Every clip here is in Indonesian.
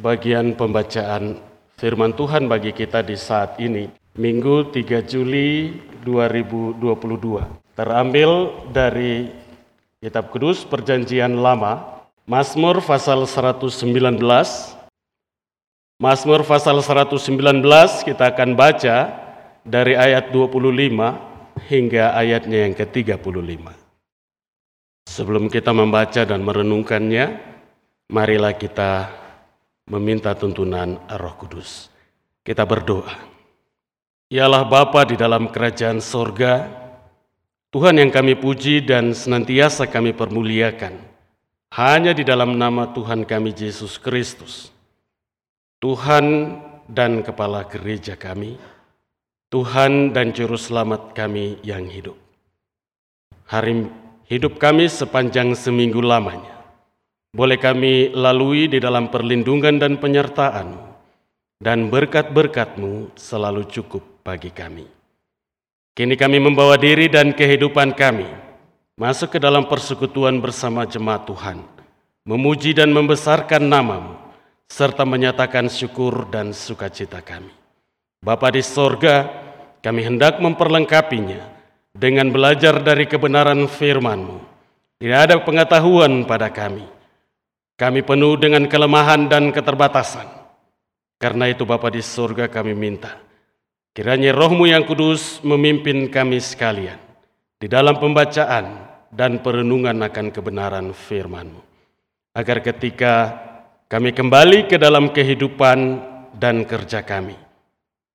bagian pembacaan firman Tuhan bagi kita di saat ini, Minggu 3 Juli 2022. Terambil dari Kitab Kudus Perjanjian Lama, Mazmur pasal 119. Mazmur pasal 119 kita akan baca dari ayat 25 hingga ayatnya yang ke-35. Sebelum kita membaca dan merenungkannya, marilah kita meminta tuntunan Roh Kudus. Kita berdoa. Ialah Bapa di dalam kerajaan sorga, Tuhan yang kami puji dan senantiasa kami permuliakan, hanya di dalam nama Tuhan kami Yesus Kristus. Tuhan dan Kepala Gereja kami, Tuhan dan Juru Selamat kami yang hidup. Hari hidup kami sepanjang seminggu lamanya boleh kami lalui di dalam perlindungan dan penyertaan, dan berkat-berkat-Mu selalu cukup bagi kami. Kini kami membawa diri dan kehidupan kami masuk ke dalam persekutuan bersama jemaat Tuhan, memuji dan membesarkan namamu, serta menyatakan syukur dan sukacita kami. Bapa di sorga, kami hendak memperlengkapinya dengan belajar dari kebenaran firman-Mu. Tidak ada pengetahuan pada kami, kami penuh dengan kelemahan dan keterbatasan. Karena itu Bapa di surga kami minta, kiranya rohmu yang kudus memimpin kami sekalian di dalam pembacaan dan perenungan akan kebenaran firmanmu. Agar ketika kami kembali ke dalam kehidupan dan kerja kami,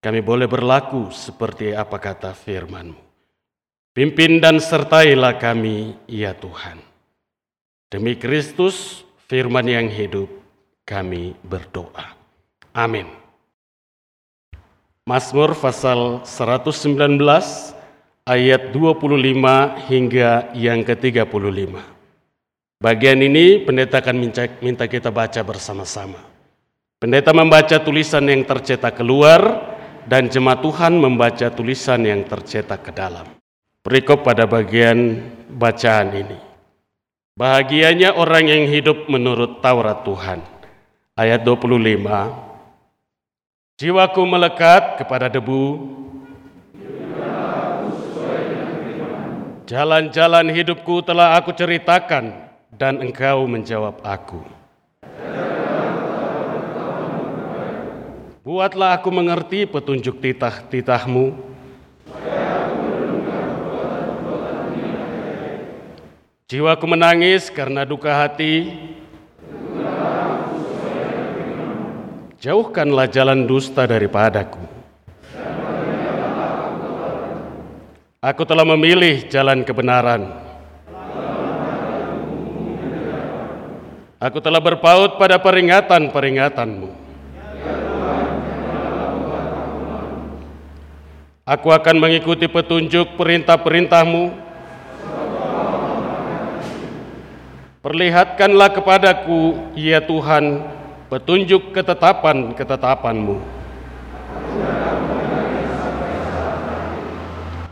kami boleh berlaku seperti apa kata firmanmu. Pimpin dan sertailah kami, ya Tuhan. Demi Kristus, firman yang hidup, kami berdoa. Amin. Mazmur pasal 119 ayat 25 hingga yang ke-35. Bagian ini pendeta akan minta, kita baca bersama-sama. Pendeta membaca tulisan yang tercetak keluar dan jemaat Tuhan membaca tulisan yang tercetak ke dalam. Perikop pada bagian bacaan ini. Bahagianya orang yang hidup menurut Taurat Tuhan. Ayat 25. Jiwaku melekat kepada debu. Jalan-jalan hidupku telah aku ceritakan dan engkau menjawab aku. Buatlah aku mengerti petunjuk titah-titahmu Jiwaku menangis karena duka hati. Jauhkanlah jalan dusta daripadaku. Aku telah memilih jalan kebenaran. Aku telah berpaut pada peringatan-peringatanmu. Aku akan mengikuti petunjuk perintah-perintahmu Perlihatkanlah kepadaku, ya Tuhan, petunjuk ketetapan-ketetapanmu.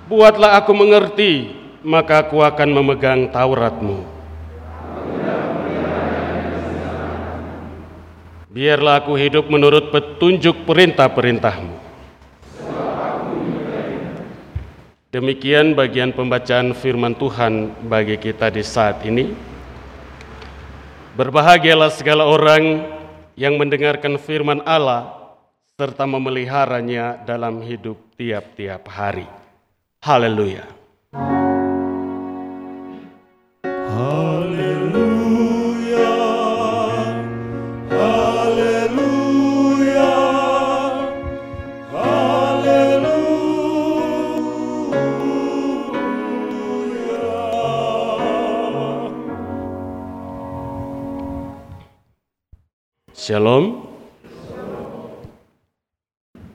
Buatlah aku mengerti, maka aku akan memegang Tauratmu. Biarlah aku hidup menurut petunjuk perintah-perintahmu. Demikian bagian pembacaan firman Tuhan bagi kita di saat ini. Berbahagialah segala orang yang mendengarkan firman Allah serta memeliharanya dalam hidup tiap-tiap hari. Haleluya. Shalom.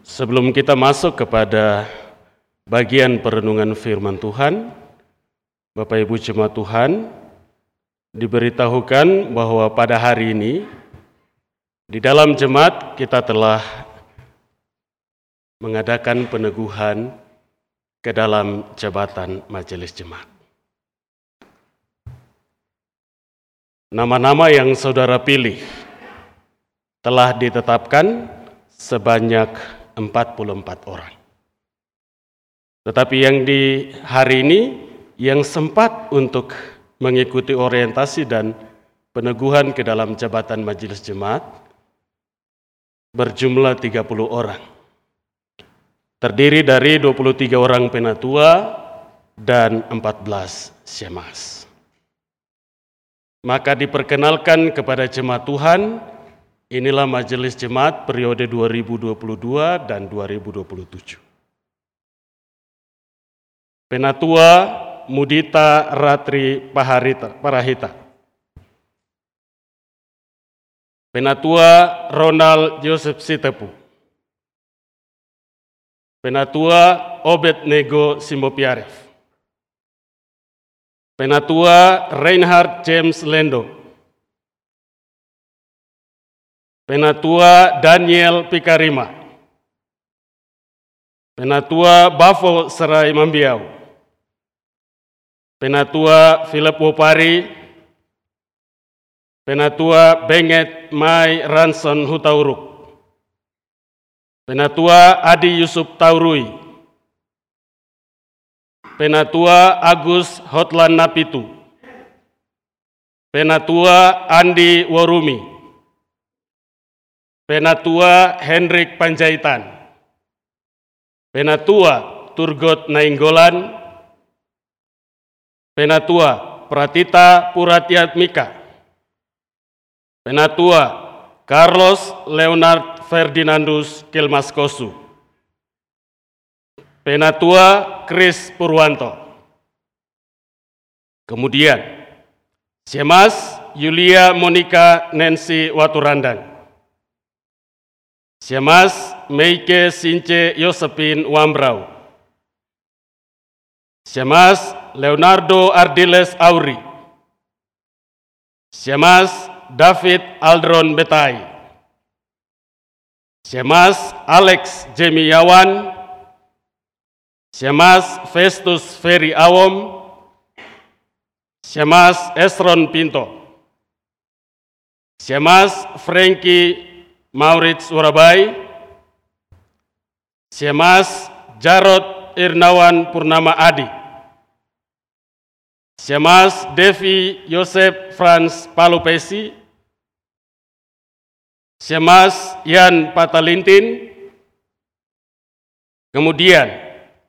Sebelum kita masuk kepada bagian perenungan firman Tuhan, Bapak Ibu jemaat Tuhan, diberitahukan bahwa pada hari ini di dalam jemaat kita telah mengadakan peneguhan ke dalam jabatan majelis jemaat. Nama-nama yang saudara pilih telah ditetapkan sebanyak 44 orang. Tetapi yang di hari ini yang sempat untuk mengikuti orientasi dan peneguhan ke dalam jabatan majelis jemaat berjumlah 30 orang. Terdiri dari 23 orang penatua dan 14 syemas. Maka diperkenalkan kepada jemaat Tuhan, inilah majelis jemaat periode 2022 dan 2027. Penatua Mudita Ratri Paharita, Parahita. Penatua Ronald Joseph Sitepu. Penatua Obed Nego Simbopiaref. Penatua Reinhard James Lendo. Penatua Daniel Pikarima. Penatua Bafo Serai Mambiau. Penatua Philip Wopari. Penatua Benget Mai Ranson Hutauruk. Penatua Adi Yusuf Taurui. Penatua Agus Hotlan Napitu, Penatua Andi Warumi, Penatua Hendrik Panjaitan, Penatua Turgot Nainggolan, Penatua Pratita Puratiat Mika, Penatua Carlos Leonard Ferdinandus Kilmaskosu, Penatua Kris Purwanto. Kemudian, Syemas Yulia Monika Nancy Waturandang. Syemas Meike Since Yosepin Wambrau. Syemas Leonardo Ardiles Auri. Syemas David Aldron Betai. Syemas Alex Jemiawan Syamas Festus Ferry Awom, Syamas Esron Pinto, Syamas Frankie Maurits Warabai, Syamas Jarod Irnawan Purnama Adi, Syamas Devi Yosef Franz Palupesi, Syamas Yan Patalintin, kemudian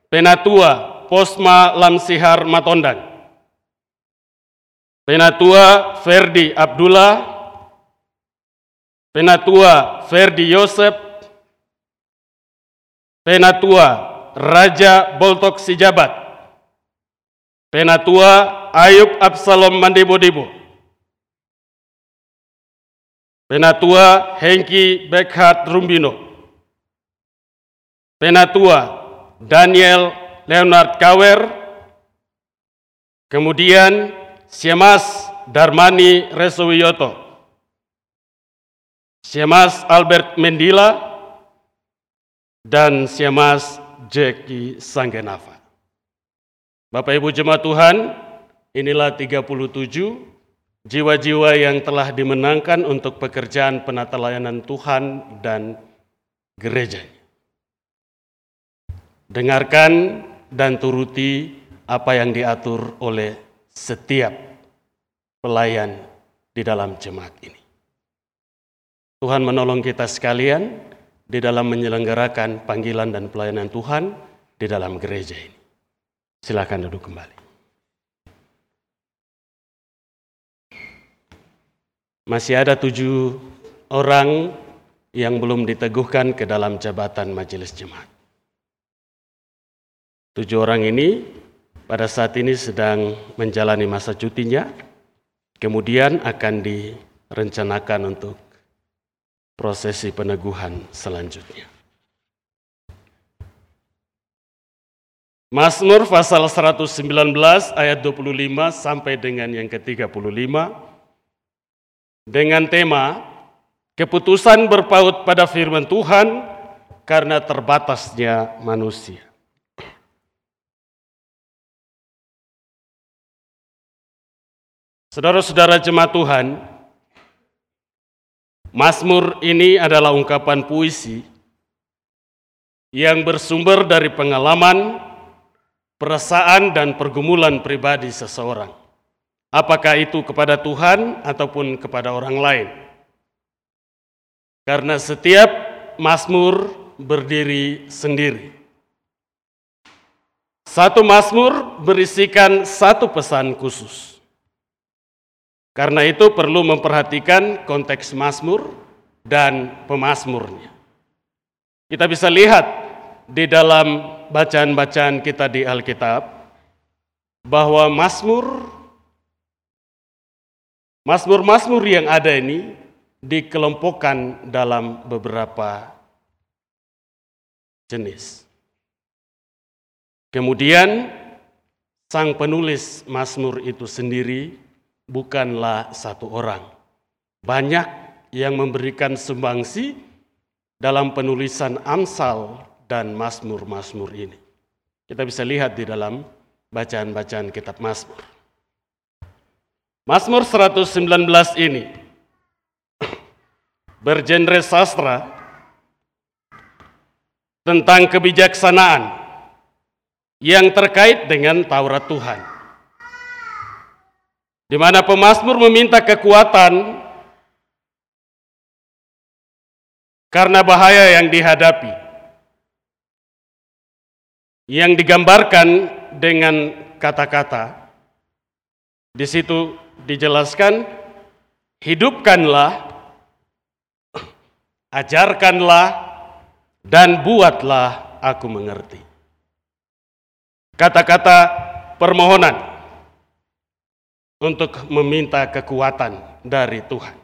Penatua Posma Lamsihar Matondang. Penatua Ferdi Abdullah. Penatua Ferdi Yosep. Penatua Raja Boltok Sijabat. Penatua Ayub Absalom Mandebo-Debo. Penatua Hengki Bekhat Rumbino. Penatua Daniel Leonard Kawer, kemudian Siemas Darmani Resuwiyoto, Siemas Albert Mendila, dan Siemas Jeki Sanggenafa. Bapak Ibu Jemaat Tuhan, inilah 37 jiwa-jiwa yang telah dimenangkan untuk pekerjaan penata layanan Tuhan dan gerejanya. Dengarkan dan turuti apa yang diatur oleh setiap pelayan di dalam jemaat ini. Tuhan menolong kita sekalian di dalam menyelenggarakan panggilan dan pelayanan Tuhan di dalam gereja ini. Silakan duduk kembali. Masih ada tujuh orang yang belum diteguhkan ke dalam jabatan majelis jemaat. Tujuh orang ini pada saat ini sedang menjalani masa cutinya, kemudian akan direncanakan untuk prosesi peneguhan selanjutnya. Mazmur pasal 119 ayat 25 sampai dengan yang ke-35 dengan tema keputusan berpaut pada firman Tuhan karena terbatasnya manusia. Saudara-saudara jemaat Tuhan, Mazmur ini adalah ungkapan puisi yang bersumber dari pengalaman, perasaan, dan pergumulan pribadi seseorang. Apakah itu kepada Tuhan ataupun kepada orang lain. Karena setiap Mazmur berdiri sendiri. Satu Mazmur berisikan satu pesan khusus. Karena itu perlu memperhatikan konteks Mazmur dan pemazmurnya. Kita bisa lihat di dalam bacaan-bacaan kita di Alkitab bahwa Mazmur Mazmur-mazmur yang ada ini dikelompokkan dalam beberapa jenis. Kemudian sang penulis Mazmur itu sendiri bukanlah satu orang. Banyak yang memberikan sumbangsi dalam penulisan Amsal dan Mazmur-Mazmur ini. Kita bisa lihat di dalam bacaan-bacaan kitab Mazmur. Mazmur 119 ini bergenre sastra tentang kebijaksanaan yang terkait dengan Taurat Tuhan. Di mana pemazmur meminta kekuatan karena bahaya yang dihadapi. Yang digambarkan dengan kata-kata. Di situ dijelaskan, hidupkanlah, ajarkanlah, dan buatlah aku mengerti kata-kata permohonan untuk meminta kekuatan dari Tuhan.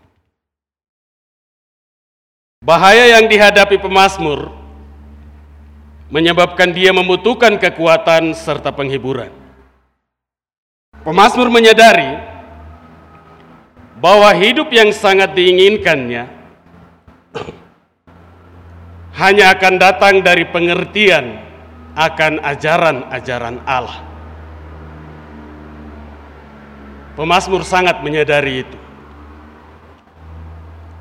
Bahaya yang dihadapi pemazmur menyebabkan dia membutuhkan kekuatan serta penghiburan. Pemazmur menyadari bahwa hidup yang sangat diinginkannya hanya akan datang dari pengertian akan ajaran-ajaran Allah. Pemasmur sangat menyadari itu.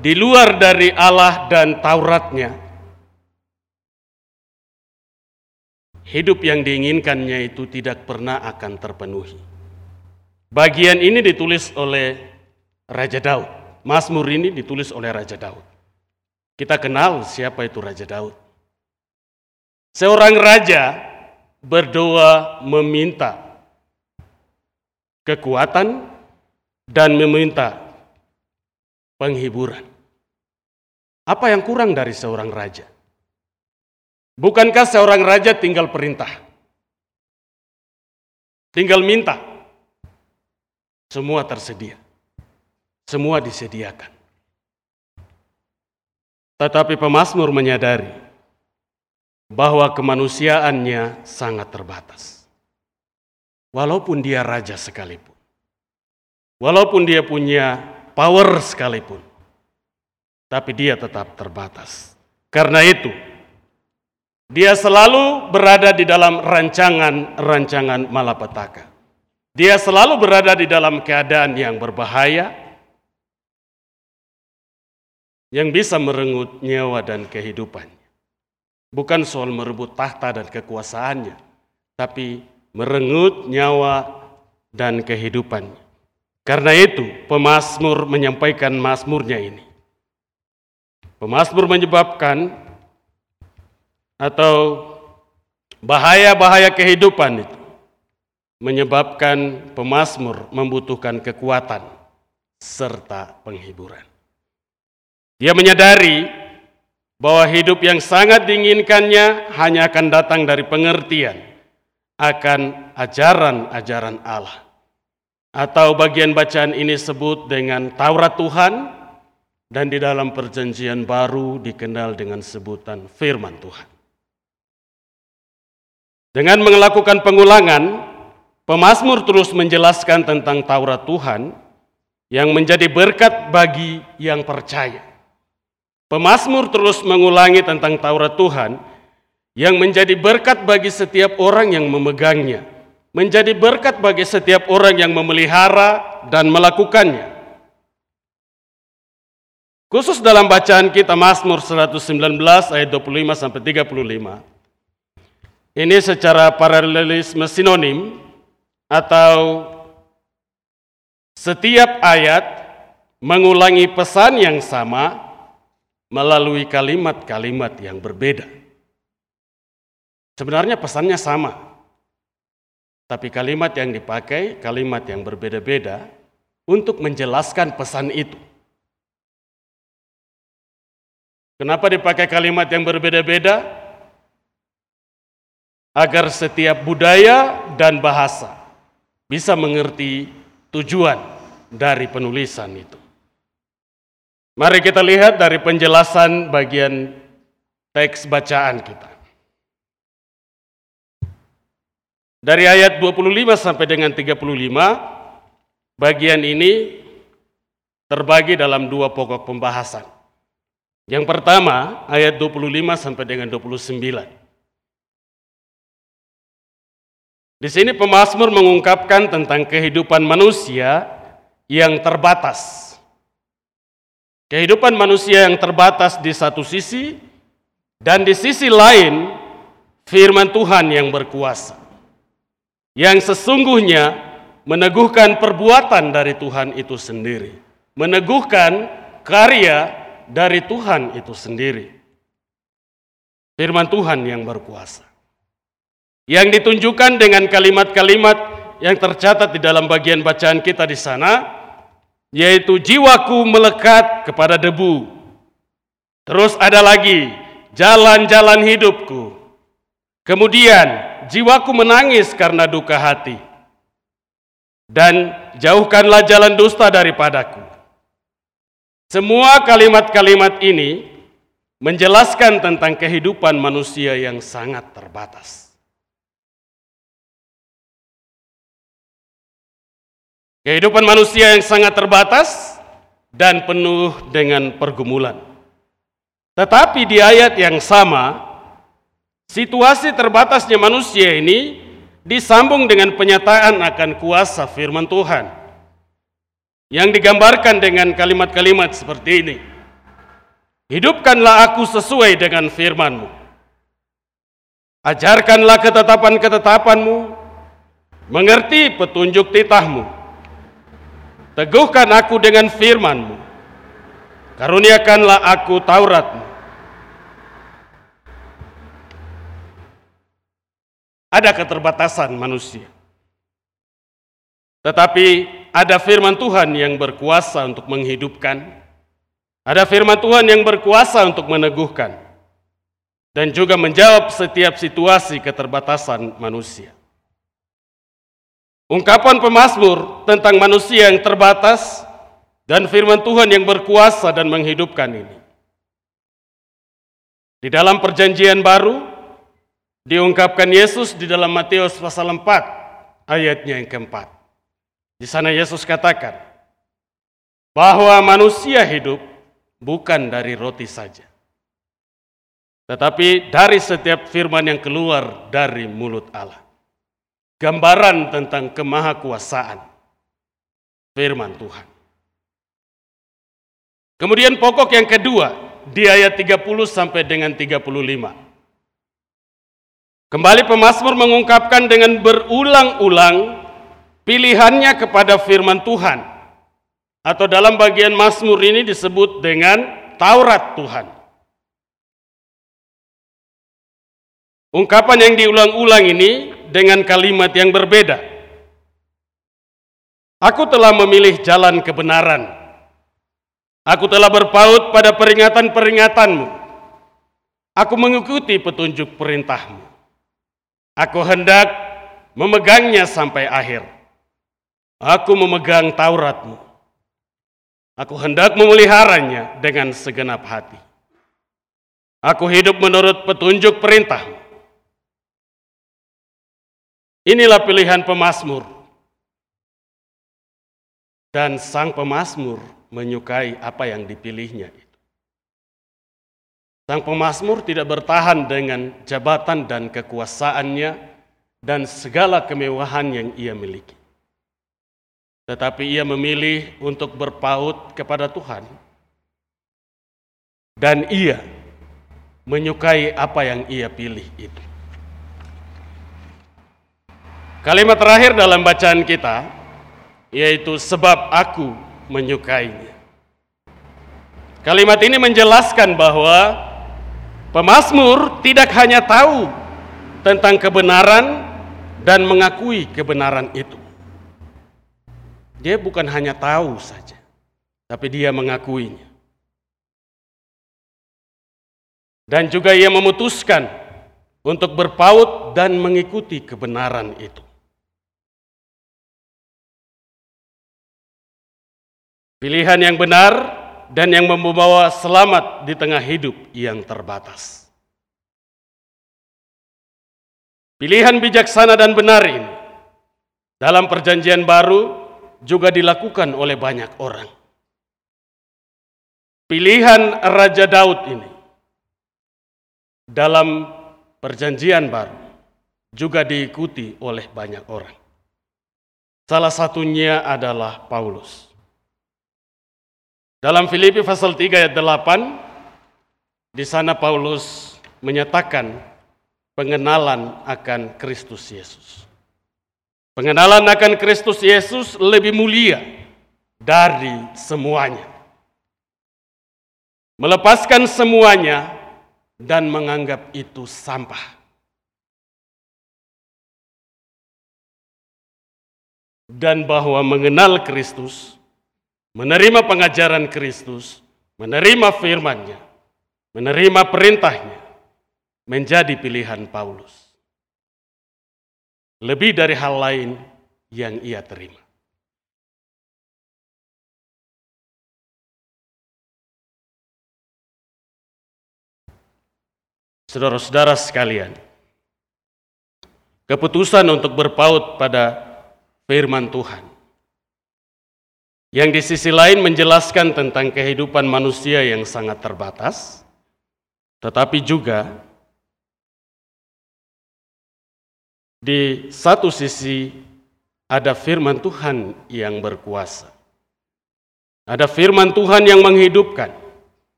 Di luar dari Allah dan Tauratnya, hidup yang diinginkannya itu tidak pernah akan terpenuhi. Bagian ini ditulis oleh Raja Daud. Mazmur ini ditulis oleh Raja Daud. Kita kenal siapa itu Raja Daud. Seorang raja berdoa meminta kekuatan dan meminta penghiburan. Apa yang kurang dari seorang raja? Bukankah seorang raja tinggal perintah? Tinggal minta. Semua tersedia. Semua disediakan. Tetapi pemazmur menyadari bahwa kemanusiaannya sangat terbatas. Walaupun dia raja sekalipun. Walaupun dia punya power sekalipun. Tapi dia tetap terbatas. Karena itu, dia selalu berada di dalam rancangan-rancangan malapetaka. Dia selalu berada di dalam keadaan yang berbahaya, yang bisa merenggut nyawa dan kehidupan. Bukan soal merebut tahta dan kekuasaannya, tapi merenggut nyawa dan kehidupannya. Karena itu, pemazmur menyampaikan mazmurnya ini. Pemazmur menyebabkan atau bahaya-bahaya kehidupan itu menyebabkan pemazmur membutuhkan kekuatan serta penghiburan. Dia menyadari bahwa hidup yang sangat diinginkannya hanya akan datang dari pengertian akan ajaran-ajaran Allah. Atau bagian bacaan ini sebut dengan Taurat Tuhan dan di dalam perjanjian baru dikenal dengan sebutan firman Tuhan. Dengan melakukan pengulangan, pemazmur terus menjelaskan tentang Taurat Tuhan yang menjadi berkat bagi yang percaya. Pemasmur terus mengulangi tentang Taurat Tuhan yang menjadi berkat bagi setiap orang yang memegangnya, menjadi berkat bagi setiap orang yang memelihara dan melakukannya. Khusus dalam bacaan kita Mazmur 119 ayat 25 sampai 35. Ini secara paralelisme sinonim atau setiap ayat mengulangi pesan yang sama melalui kalimat-kalimat yang berbeda. Sebenarnya pesannya sama, tapi kalimat yang dipakai kalimat yang berbeda-beda untuk menjelaskan pesan itu. Kenapa dipakai kalimat yang berbeda-beda? Agar setiap budaya dan bahasa bisa mengerti tujuan dari penulisan itu. Mari kita lihat dari penjelasan bagian teks bacaan kita. Dari ayat 25 sampai dengan 35, bagian ini terbagi dalam dua pokok pembahasan. Yang pertama, ayat 25 sampai dengan 29. Di sini pemazmur mengungkapkan tentang kehidupan manusia yang terbatas. Kehidupan manusia yang terbatas di satu sisi dan di sisi lain firman Tuhan yang berkuasa. Yang sesungguhnya meneguhkan perbuatan dari Tuhan itu sendiri. Meneguhkan karya dari Tuhan itu sendiri. Firman Tuhan yang berkuasa. Yang ditunjukkan dengan kalimat-kalimat yang tercatat di dalam bagian bacaan kita di sana, yaitu jiwaku melekat kepada debu. Terus ada lagi, jalan-jalan hidupku. Kemudian, jiwaku menangis karena duka hati. Dan jauhkanlah jalan dusta daripadaku. Semua kalimat-kalimat ini menjelaskan tentang kehidupan manusia yang sangat terbatas. Kehidupan manusia yang sangat terbatas dan penuh dengan pergumulan. Tetapi di ayat yang sama, situasi terbatasnya manusia ini disambung dengan penyataan akan kuasa firman Tuhan yang digambarkan dengan kalimat-kalimat seperti ini. Hidupkanlah aku sesuai dengan firman-Mu. Ajarkanlah ketetapan-ketetapanmu, mengerti petunjuk titahmu. Teguhkan aku dengan firman-Mu. Karuniakanlah aku Tauratmu. Ada keterbatasan manusia. Tetapi ada firman Tuhan yang berkuasa untuk menghidupkan, ada firman Tuhan yang berkuasa untuk meneguhkan, dan juga menjawab setiap situasi keterbatasan manusia. Ungkapan pemazmur tentang manusia yang terbatas dan firman Tuhan yang berkuasa dan menghidupkan ini. Di dalam perjanjian baru diungkapkan Yesus di dalam Matius pasal 4 ayatnya yang keempat. Di sana Yesus katakan bahwa manusia hidup bukan dari roti saja, tetapi dari setiap firman yang keluar dari mulut Allah. Gambaran tentang kemahakuasaan firman Tuhan. Kemudian pokok yang kedua di ayat 30 sampai dengan 35. Kembali pemazmur mengungkapkan dengan berulang-ulang pilihannya kepada firman Tuhan. Atau dalam bagian Mazmur ini disebut dengan Taurat Tuhan. Ungkapan yang diulang-ulang ini dengan kalimat yang berbeda. Aku telah memilih jalan kebenaran. Aku telah berpaut pada peringatan-peringatanmu. Aku mengikuti petunjuk perintahmu. Aku hendak memegangnya sampai akhir. Aku memegang Tauratmu. Aku hendak memeliharanya dengan segenap hati. Aku hidup menurut petunjuk perintahmu. Inilah pilihan pemazmur. Dan sang pemazmur menyukai apa yang dipilihnya itu. Sang pemazmur tidak bertahan dengan jabatan dan kekuasaannya dan segala kemewahan yang ia miliki tetapi ia memilih untuk berpaut kepada Tuhan. dan ia menyukai apa yang ia pilih itu. Kalimat terakhir dalam bacaan kita yaitu sebab aku menyukainya. Kalimat ini menjelaskan bahwa pemazmur tidak hanya tahu tentang kebenaran dan mengakui kebenaran itu. Dia bukan hanya tahu saja, tapi dia mengakuinya. Dan juga ia memutuskan untuk berpaut dan mengikuti kebenaran itu. Pilihan yang benar dan yang membawa selamat di tengah hidup yang terbatas. Pilihan bijaksana dan benar ini dalam Perjanjian Baru juga dilakukan oleh banyak orang. Pilihan Raja Daud ini dalam perjanjian baru juga diikuti oleh banyak orang. Salah satunya adalah Paulus. Dalam Filipi pasal 3 ayat 8, di sana Paulus menyatakan pengenalan akan Kristus Yesus. Pengenalan akan Kristus Yesus lebih mulia dari semuanya. Melepaskan semuanya dan menganggap itu sampah. Dan bahwa mengenal Kristus, menerima pengajaran Kristus, menerima firman-Nya, menerima perintahnya, menjadi pilihan Paulus lebih dari hal lain yang ia terima. Saudara-saudara sekalian, keputusan untuk berpaut pada firman Tuhan yang di sisi lain menjelaskan tentang kehidupan manusia yang sangat terbatas, tetapi juga Di satu sisi ada firman Tuhan yang berkuasa. Ada firman Tuhan yang menghidupkan.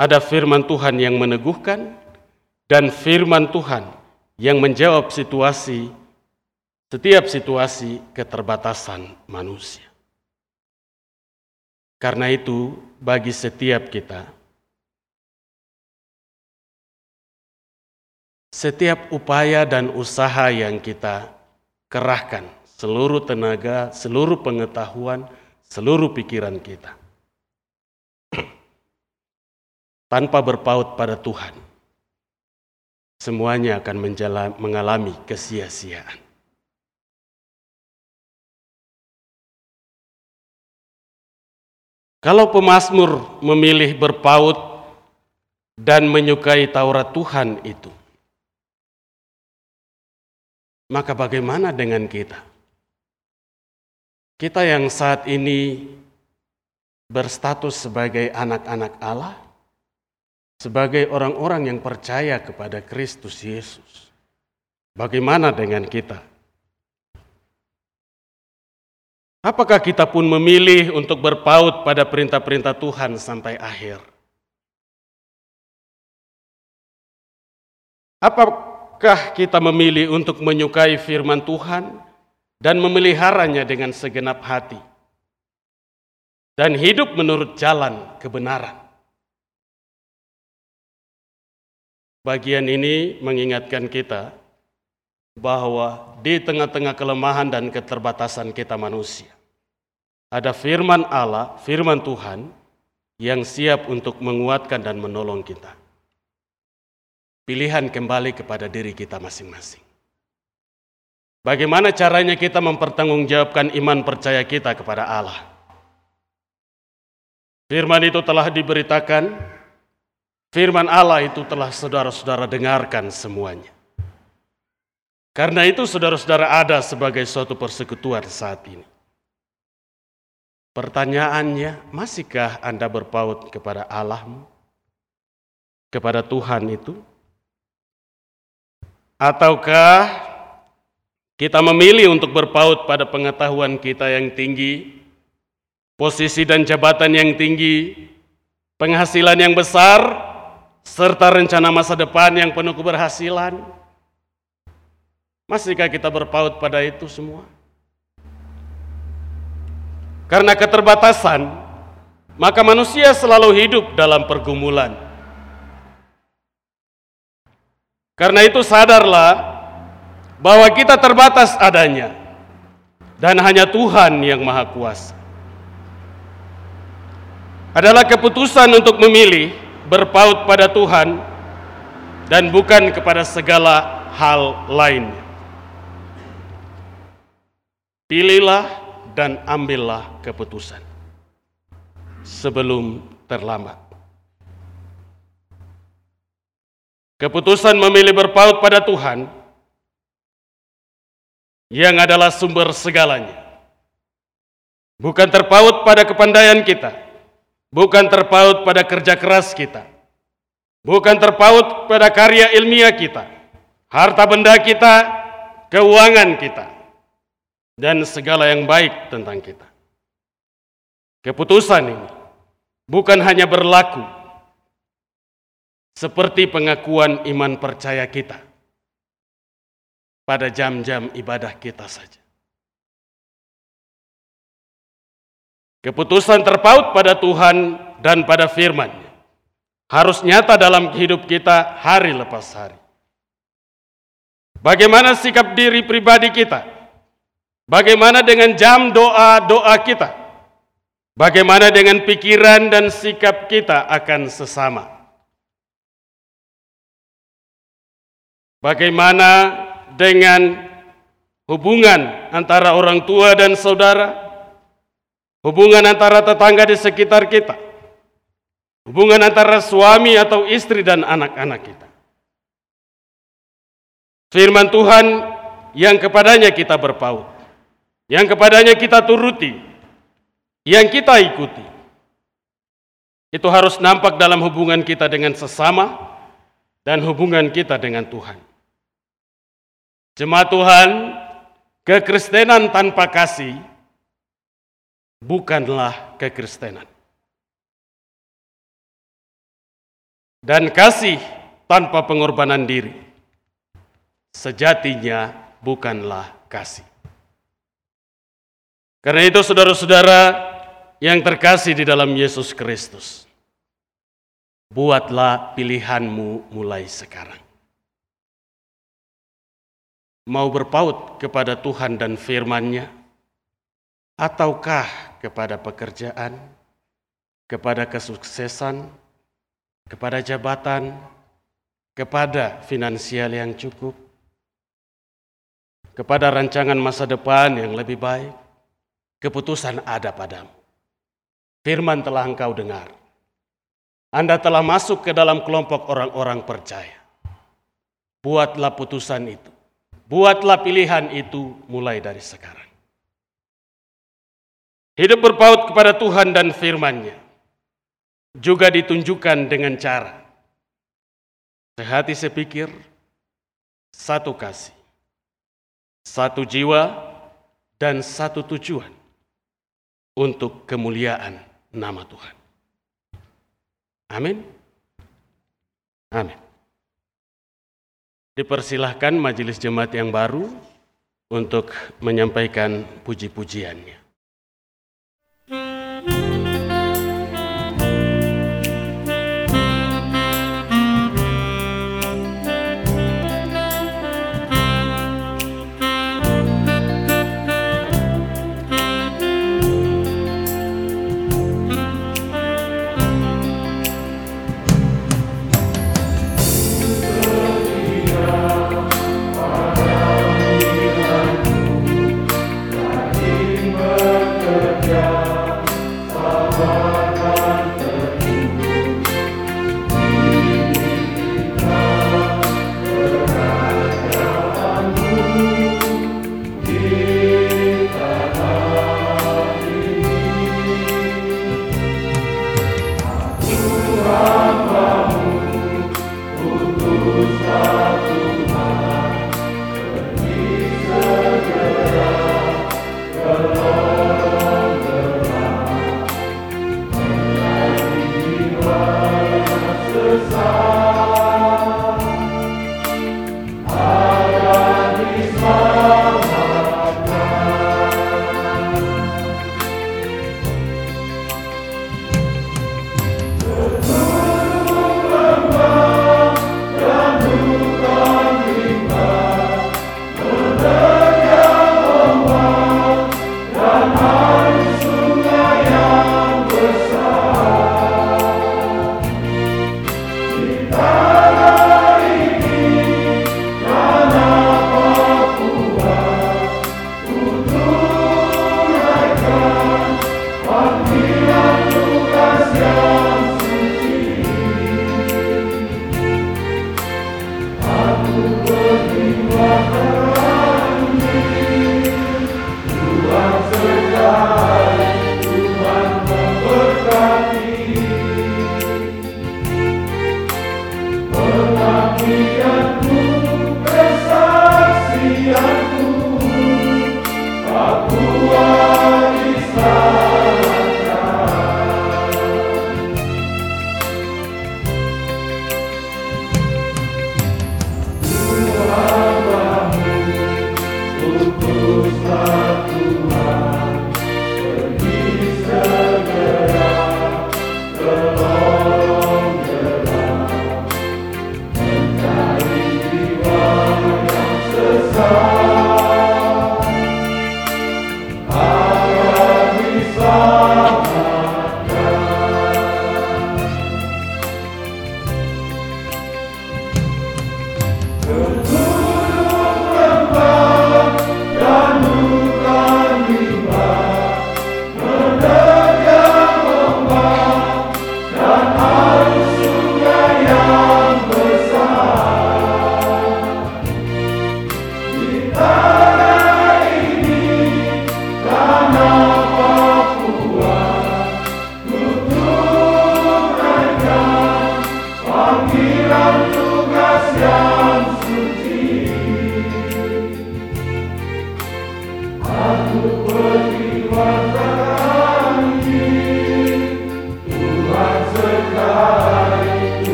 Ada firman Tuhan yang meneguhkan dan firman Tuhan yang menjawab situasi setiap situasi keterbatasan manusia. Karena itu, bagi setiap kita, setiap upaya dan usaha yang kita kerahkan, seluruh tenaga, seluruh pengetahuan, seluruh pikiran kita, tanpa berpaut pada Tuhan, semuanya akan mengalami kesia-siaan. Kalau pemazmur memilih berpaut dan menyukai Taurat Tuhan itu, maka bagaimana dengan kita? Kita yang saat ini berstatus sebagai anak-anak Allah, sebagai orang-orang yang percaya kepada Kristus Yesus. Bagaimana dengan kita? Apakah kita pun memilih untuk berpaut pada perintah-perintah Tuhan sampai akhir? Apa Apakah kita memilih untuk menyukai firman Tuhan dan memeliharanya dengan segenap hati? Dan hidup menurut jalan kebenaran. Bagian ini mengingatkan kita bahwa di tengah-tengah kelemahan dan keterbatasan kita manusia, ada firman Allah, firman Tuhan yang siap untuk menguatkan dan menolong kita. Pilihan kembali kepada diri kita masing-masing. Bagaimana caranya kita mempertanggungjawabkan iman percaya kita kepada Allah? Firman itu telah diberitakan, firman Allah itu telah saudara-saudara dengarkan semuanya. Karena itu saudara-saudara ada sebagai suatu persekutuan saat ini. Pertanyaannya, masihkah Anda berpaut kepada Allahmu? Kepada Tuhan itu? Ataukah kita memilih untuk berpaut pada pengetahuan kita yang tinggi, posisi dan jabatan yang tinggi, penghasilan yang besar, serta rencana masa depan yang penuh keberhasilan. Masihkah kita berpaut pada itu semua? Karena keterbatasan, maka manusia selalu hidup dalam pergumulan. Karena itu sadarlah bahwa kita terbatas adanya dan hanya Tuhan yang Maha Kuasa. Adalah keputusan untuk memilih berpaut pada Tuhan dan bukan kepada segala hal lainnya. Pilihlah dan ambillah keputusan. Sebelum terlambat. Keputusan memilih berpaut pada Tuhan yang adalah sumber segalanya. Bukan terpaut pada kepandaian kita, bukan terpaut pada kerja keras kita, bukan terpaut pada karya ilmiah kita, harta benda kita, keuangan kita, dan segala yang baik tentang kita. Keputusan ini bukan hanya berlaku seperti pengakuan iman percaya kita pada jam-jam ibadah kita saja. Keputusan terpaut pada Tuhan dan pada firman harus nyata dalam hidup kita hari lepas hari. Bagaimana sikap diri pribadi kita? Bagaimana dengan jam doa-doa kita? Bagaimana dengan pikiran dan sikap kita akan sesama? Bagaimana dengan hubungan antara orang tua dan saudara? Hubungan antara tetangga di sekitar kita? Hubungan antara suami atau istri dan anak-anak kita? Firman Tuhan yang kepadanya kita berpaut yang kepadanya kita turuti, yang kita ikuti. Itu harus nampak dalam hubungan kita dengan sesama dan hubungan kita dengan Tuhan. Jemaat Tuhan, kekristenan tanpa kasih bukanlah kekristenan. Dan kasih tanpa pengorbanan diri sejatinya bukanlah kasih. Karena itu saudara-saudara yang terkasih di dalam Yesus Kristus, buatlah pilihanmu mulai sekarang. Mau berpaut kepada Tuhan dan firman-Nya, ataukah kepada pekerjaan, kepada kesuksesan, kepada jabatan, kepada finansial yang cukup, kepada rancangan masa depan yang lebih baik, keputusan ada padamu. Firman telah engkau dengar. Anda telah masuk ke dalam kelompok orang-orang percaya. Buatlah putusan itu. Buatlah pilihan itu mulai dari sekarang. Hidup berpaut kepada Tuhan dan firman-Nya juga ditunjukkan dengan cara sehati sepikir, satu kasih, satu jiwa, dan satu tujuan untuk kemuliaan nama Tuhan. Amin. Amin. Dipersilahkan majelis jemaat yang baru untuk menyampaikan puji-pujiannya.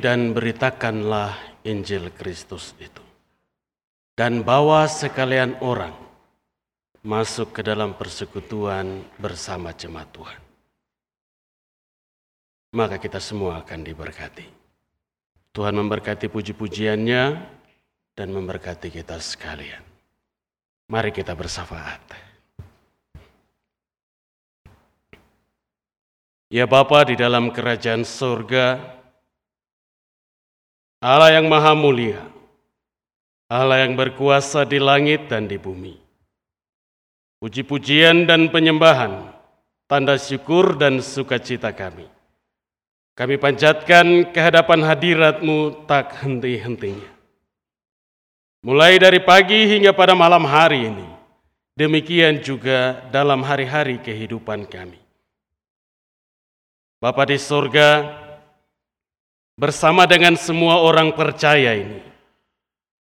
Dan beritakanlah Injil Kristus itu. Dan bawa sekalian orang masuk ke dalam persekutuan bersama jemaat Tuhan. Maka kita semua akan diberkati. Tuhan memberkati puji-pujiannya dan memberkati kita sekalian. Mari kita bersafaat. Ya Bapa di dalam kerajaan surga, Allah yang maha mulia, Allah yang berkuasa di langit dan di bumi. Puji-pujian dan penyembahan, tanda syukur dan sukacita kami. Kami panjatkan kehadapan hadiratmu tak henti-hentinya. Mulai dari pagi hingga pada malam hari ini, demikian juga dalam hari-hari kehidupan kami. Bapa di surga, bersama dengan semua orang percaya ini,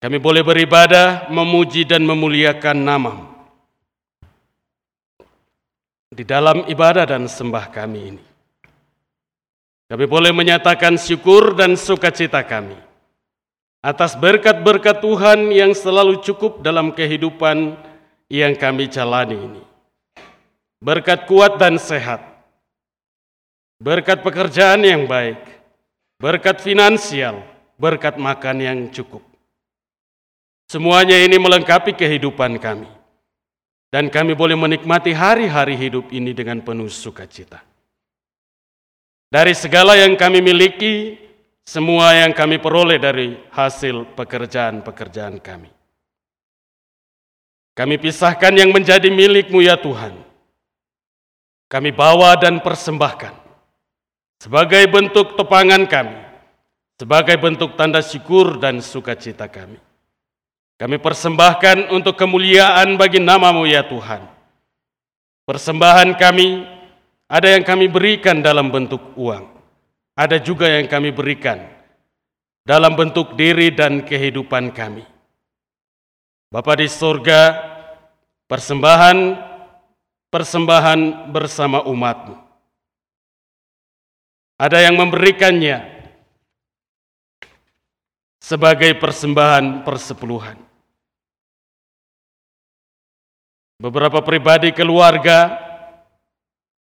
kami boleh beribadah, memuji dan memuliakan namamu. Di dalam ibadah dan sembah kami ini. Kami boleh menyatakan syukur dan sukacita kami atas berkat-berkat Tuhan yang selalu cukup dalam kehidupan yang kami jalani ini. Berkat kuat dan sehat, berkat pekerjaan yang baik, berkat finansial, berkat makan yang cukup. Semuanya ini melengkapi kehidupan kami. Dan kami boleh menikmati hari-hari hidup ini dengan penuh sukacita. Dari segala yang kami miliki, semua yang kami peroleh dari hasil pekerjaan-pekerjaan kami. Kami pisahkan yang menjadi milikmu ya Tuhan. Kami bawa dan persembahkan sebagai bentuk topangan kami, sebagai bentuk tanda syukur dan sukacita kami. Kami persembahkan untuk kemuliaan bagi namamu ya Tuhan. Persembahan kami, ada yang kami berikan dalam bentuk uang, ada juga yang kami berikan dalam bentuk diri dan kehidupan kami. Bapa di surga, persembahan persembahan bersama umatmu ada yang memberikannya sebagai persembahan persepuluhan. Beberapa pribadi keluarga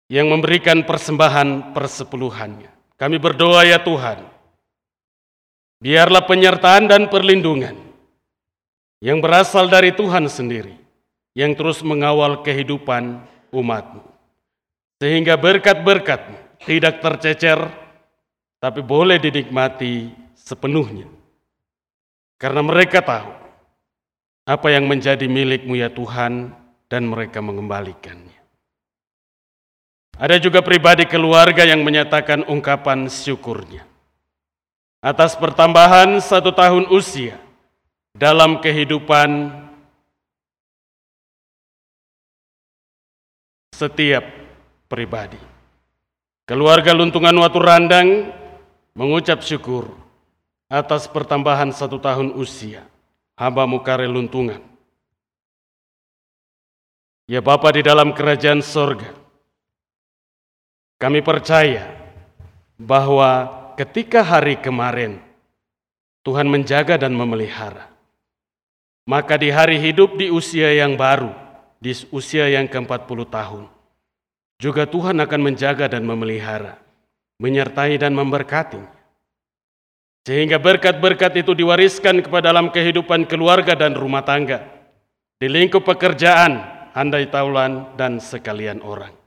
yang memberikan persembahan persepuluhannya. Kami berdoa ya Tuhan, biarlah penyertaan dan perlindungan yang berasal dari Tuhan sendiri, yang terus mengawal kehidupan umatmu. Sehingga berkat-berkatmu tidak tercecer, tapi boleh dinikmati sepenuhnya. Karena mereka tahu apa yang menjadi milikmu ya Tuhan dan mereka mengembalikannya. Ada juga pribadi keluarga yang menyatakan ungkapan syukurnya atas pertambahan satu tahun usia dalam kehidupan setiap pribadi. Keluarga Luntungan Watu Randang mengucap syukur atas pertambahan satu tahun usia hamba Mukare Luntungan. Ya Bapa di dalam kerajaan sorga, kami percaya bahwa ketika hari kemarin Tuhan menjaga dan memelihara, maka di hari hidup di usia yang baru, di usia yang ke-40 tahun, juga Tuhan akan menjaga dan memelihara, menyertai dan memberkati. Sehingga berkat-berkat itu diwariskan kepada dalam kehidupan keluarga dan rumah tangga, di lingkup pekerjaan, handai taulan, dan sekalian orang.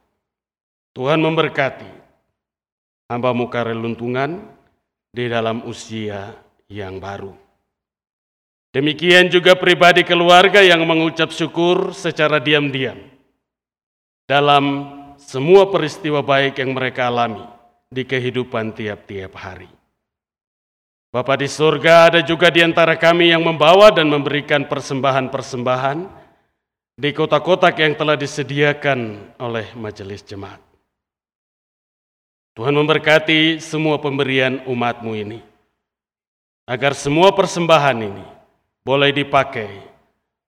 Tuhan memberkati hamba muka reluntungan di dalam usia yang baru. Demikian juga pribadi keluarga yang mengucap syukur secara diam-diam dalam semua peristiwa baik yang mereka alami di kehidupan tiap-tiap hari. Bapa di surga ada juga di antara kami yang membawa dan memberikan persembahan-persembahan di kota-kota yang telah disediakan oleh majelis jemaat. Tuhan memberkati semua pemberian umatmu ini, agar semua persembahan ini boleh dipakai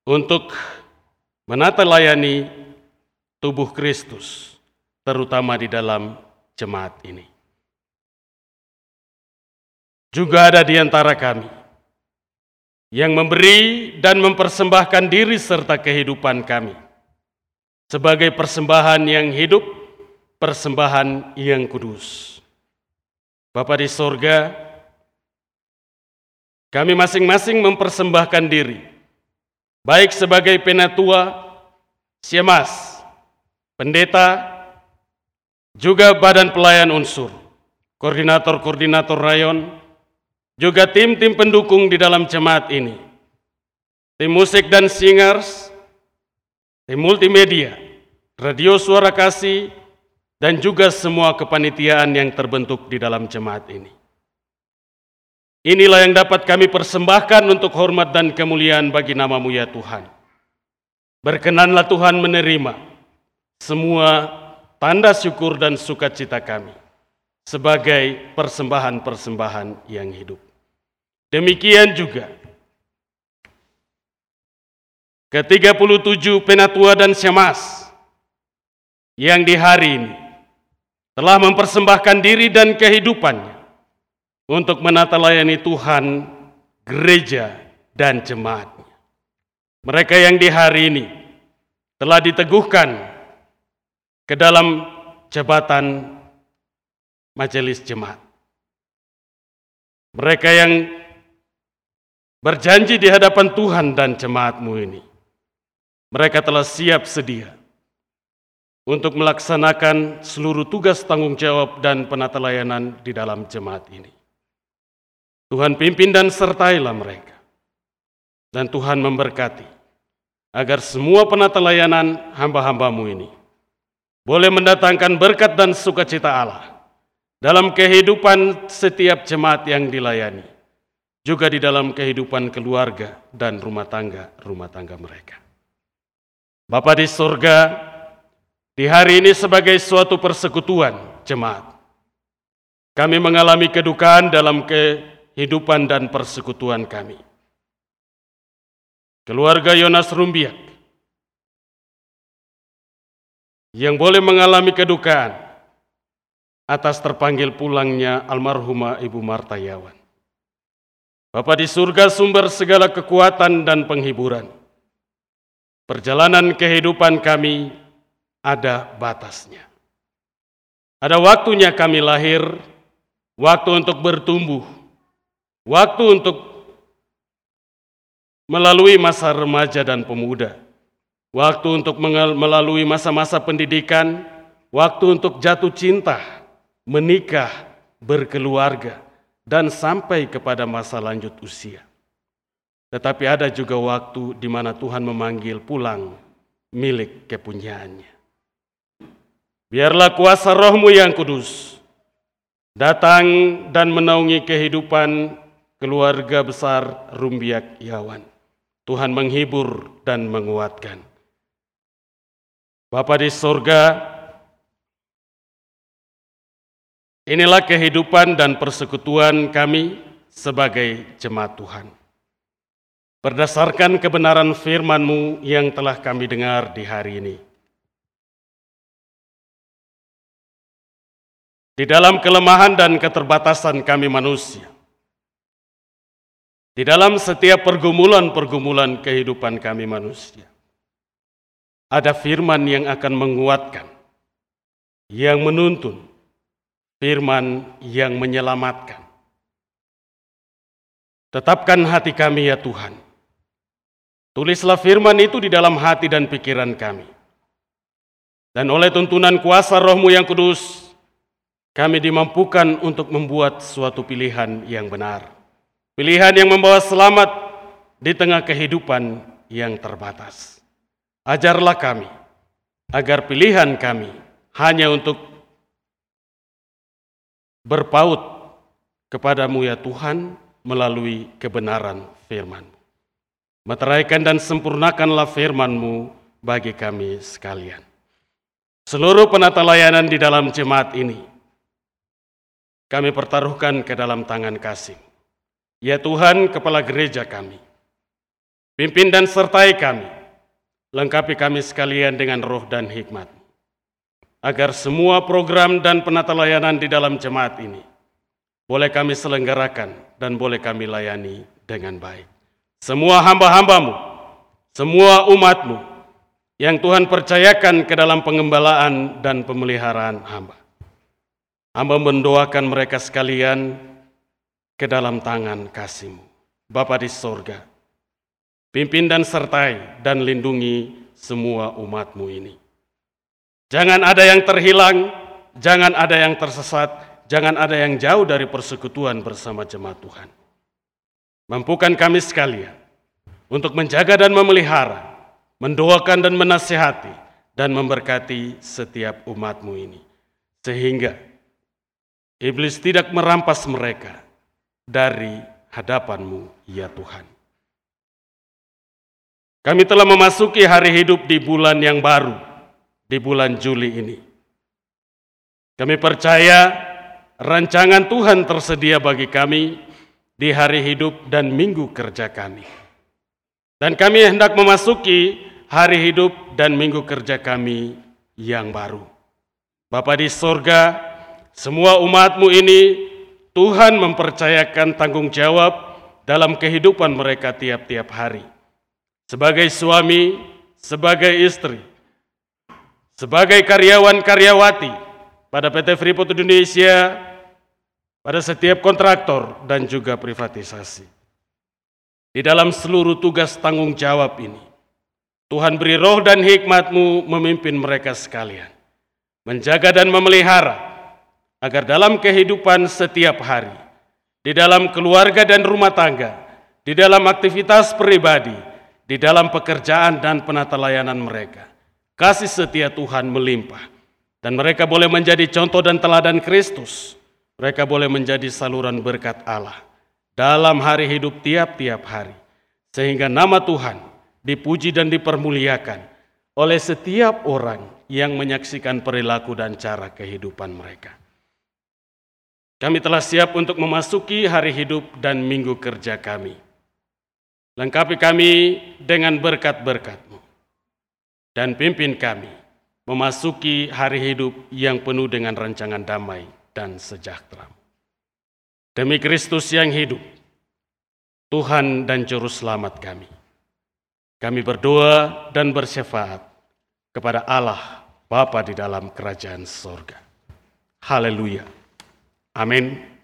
untuk menata layani tubuh Kristus terutama di dalam jemaat ini. juga ada di antara kami yang memberi dan mempersembahkan diri serta kehidupan kami sebagai persembahan yang hidup, persembahan yang kudus. Bapa di sorga, kami masing-masing mempersembahkan diri, baik sebagai penatua, siamas, pendeta, juga badan pelayan unsur, koordinator-koordinator rayon, juga tim-tim pendukung di dalam jemaat ini, tim musik dan singers, tim multimedia, radio suara kasih, dan juga semua kepanitiaan yang terbentuk di dalam jemaat ini. Inilah yang dapat kami persembahkan untuk hormat dan kemuliaan bagi namamu ya Tuhan. Berkenanlah Tuhan menerima semua tanda syukur dan sukacita kami sebagai persembahan-persembahan yang hidup. Demikian juga ke-37 penatua dan syamas yang di hari ini telah mempersembahkan diri dan kehidupannya untuk menata layani Tuhan, gereja, dan jemaatnya. Mereka yang di hari ini telah diteguhkan ke dalam jabatan majelis jemaat. Mereka yang berjanji di hadapan Tuhan dan jemaatmu ini. Mereka telah siap sedia untuk melaksanakan seluruh tugas tanggung jawab dan penata layanan di dalam jemaat ini. Tuhan pimpin dan sertailah mereka. Dan Tuhan memberkati agar semua penata layanan hamba-hambamu ini boleh mendatangkan berkat dan sukacita Allah dalam kehidupan setiap jemaat yang dilayani juga di dalam kehidupan keluarga dan rumah tangga-rumah tangga mereka. Bapa di surga, di hari ini sebagai suatu persekutuan jemaat, kami mengalami kedukaan dalam kehidupan dan persekutuan kami. Keluarga Yonas Rumbiak yang boleh mengalami kedukaan atas terpanggil pulangnya almarhumah Ibu Marta Yawan. Bapa di surga sumber segala kekuatan dan penghiburan. Perjalanan kehidupan kami ada batasnya. Ada waktunya kami lahir, waktu untuk bertumbuh, waktu untuk melalui masa remaja dan pemuda, waktu untuk melalui masa-masa pendidikan, waktu untuk jatuh cinta, menikah, berkeluarga, dan sampai kepada masa lanjut usia. Tetapi ada juga waktu di mana Tuhan memanggil pulang milik kepunyaannya. Biarlah kuasa rohmu yang kudus datang dan menaungi kehidupan keluarga besar Rumbiak Yawan. Tuhan menghibur dan menguatkan. Bapa di sorga, Inilah kehidupan dan persekutuan kami sebagai jemaat Tuhan. Berdasarkan kebenaran firman-Mu yang telah kami dengar di hari ini. Di dalam kelemahan dan keterbatasan kami manusia. Di dalam setiap pergumulan-pergumulan kehidupan kami manusia. Ada firman yang akan menguatkan, yang menuntun, firman yang menyelamatkan. Tetapkan hati kami ya Tuhan. Tulislah firman itu di dalam hati dan pikiran kami. Dan oleh tuntunan kuasa rohmu yang kudus, kami dimampukan untuk membuat suatu pilihan yang benar. Pilihan yang membawa selamat di tengah kehidupan yang terbatas. Ajarlah kami, agar pilihan kami hanya untuk berpaut kepadamu ya Tuhan melalui kebenaran firman. Meteraikan dan sempurnakanlah firman-Mu bagi kami sekalian. Seluruh penata layanan di dalam jemaat ini, kami pertaruhkan ke dalam tangan kasih. Ya Tuhan, kepala gereja kami, pimpin dan sertai kami, lengkapi kami sekalian dengan roh dan hikmat agar semua program dan penata layanan di dalam jemaat ini boleh kami selenggarakan dan boleh kami layani dengan baik. Semua hamba-hambamu, semua umatmu yang Tuhan percayakan ke dalam pengembalaan dan pemeliharaan hamba. Hamba mendoakan mereka sekalian ke dalam tangan kasihmu. Bapa di sorga, pimpin dan sertai dan lindungi semua umatmu ini. Jangan ada yang terhilang, jangan ada yang tersesat, jangan ada yang jauh dari persekutuan bersama jemaat Tuhan. Mampukan kami sekalian untuk menjaga dan memelihara, mendoakan dan menasihati, dan memberkati setiap umatmu ini. Sehingga iblis tidak merampas mereka dari hadapanmu, ya Tuhan. Kami telah memasuki hari hidup di bulan yang baru, di bulan Juli ini. Kami percaya rancangan Tuhan tersedia bagi kami di hari hidup dan minggu kerja kami. Dan kami hendak memasuki hari hidup dan minggu kerja kami yang baru. Bapa di sorga, semua umatmu ini Tuhan mempercayakan tanggung jawab dalam kehidupan mereka tiap-tiap hari. Sebagai suami, sebagai istri, sebagai karyawan-karyawati pada PT Freeport Indonesia, pada setiap kontraktor dan juga privatisasi. Di dalam seluruh tugas tanggung jawab ini, Tuhan beri roh dan hikmatmu memimpin mereka sekalian. Menjaga dan memelihara, agar dalam kehidupan setiap hari, di dalam keluarga dan rumah tangga, di dalam aktivitas pribadi, di dalam pekerjaan dan penata layanan mereka, kasih setia Tuhan melimpah, dan mereka boleh menjadi contoh dan teladan Kristus mereka boleh menjadi saluran berkat Allah dalam hari hidup tiap-tiap hari, sehingga nama Tuhan dipuji dan dipermuliakan oleh setiap orang yang menyaksikan perilaku dan cara kehidupan mereka. Kami telah siap untuk memasuki hari hidup dan minggu kerja kami. Lengkapi kami dengan berkat-berkat-Mu. Dan pimpin kami memasuki hari hidup yang penuh dengan rancangan damai dan sejahtera. Demi Kristus yang hidup, Tuhan dan Juru Selamat kami. Kami berdoa dan bersyafaat kepada Allah Bapa di dalam kerajaan sorga. Haleluya. Amin.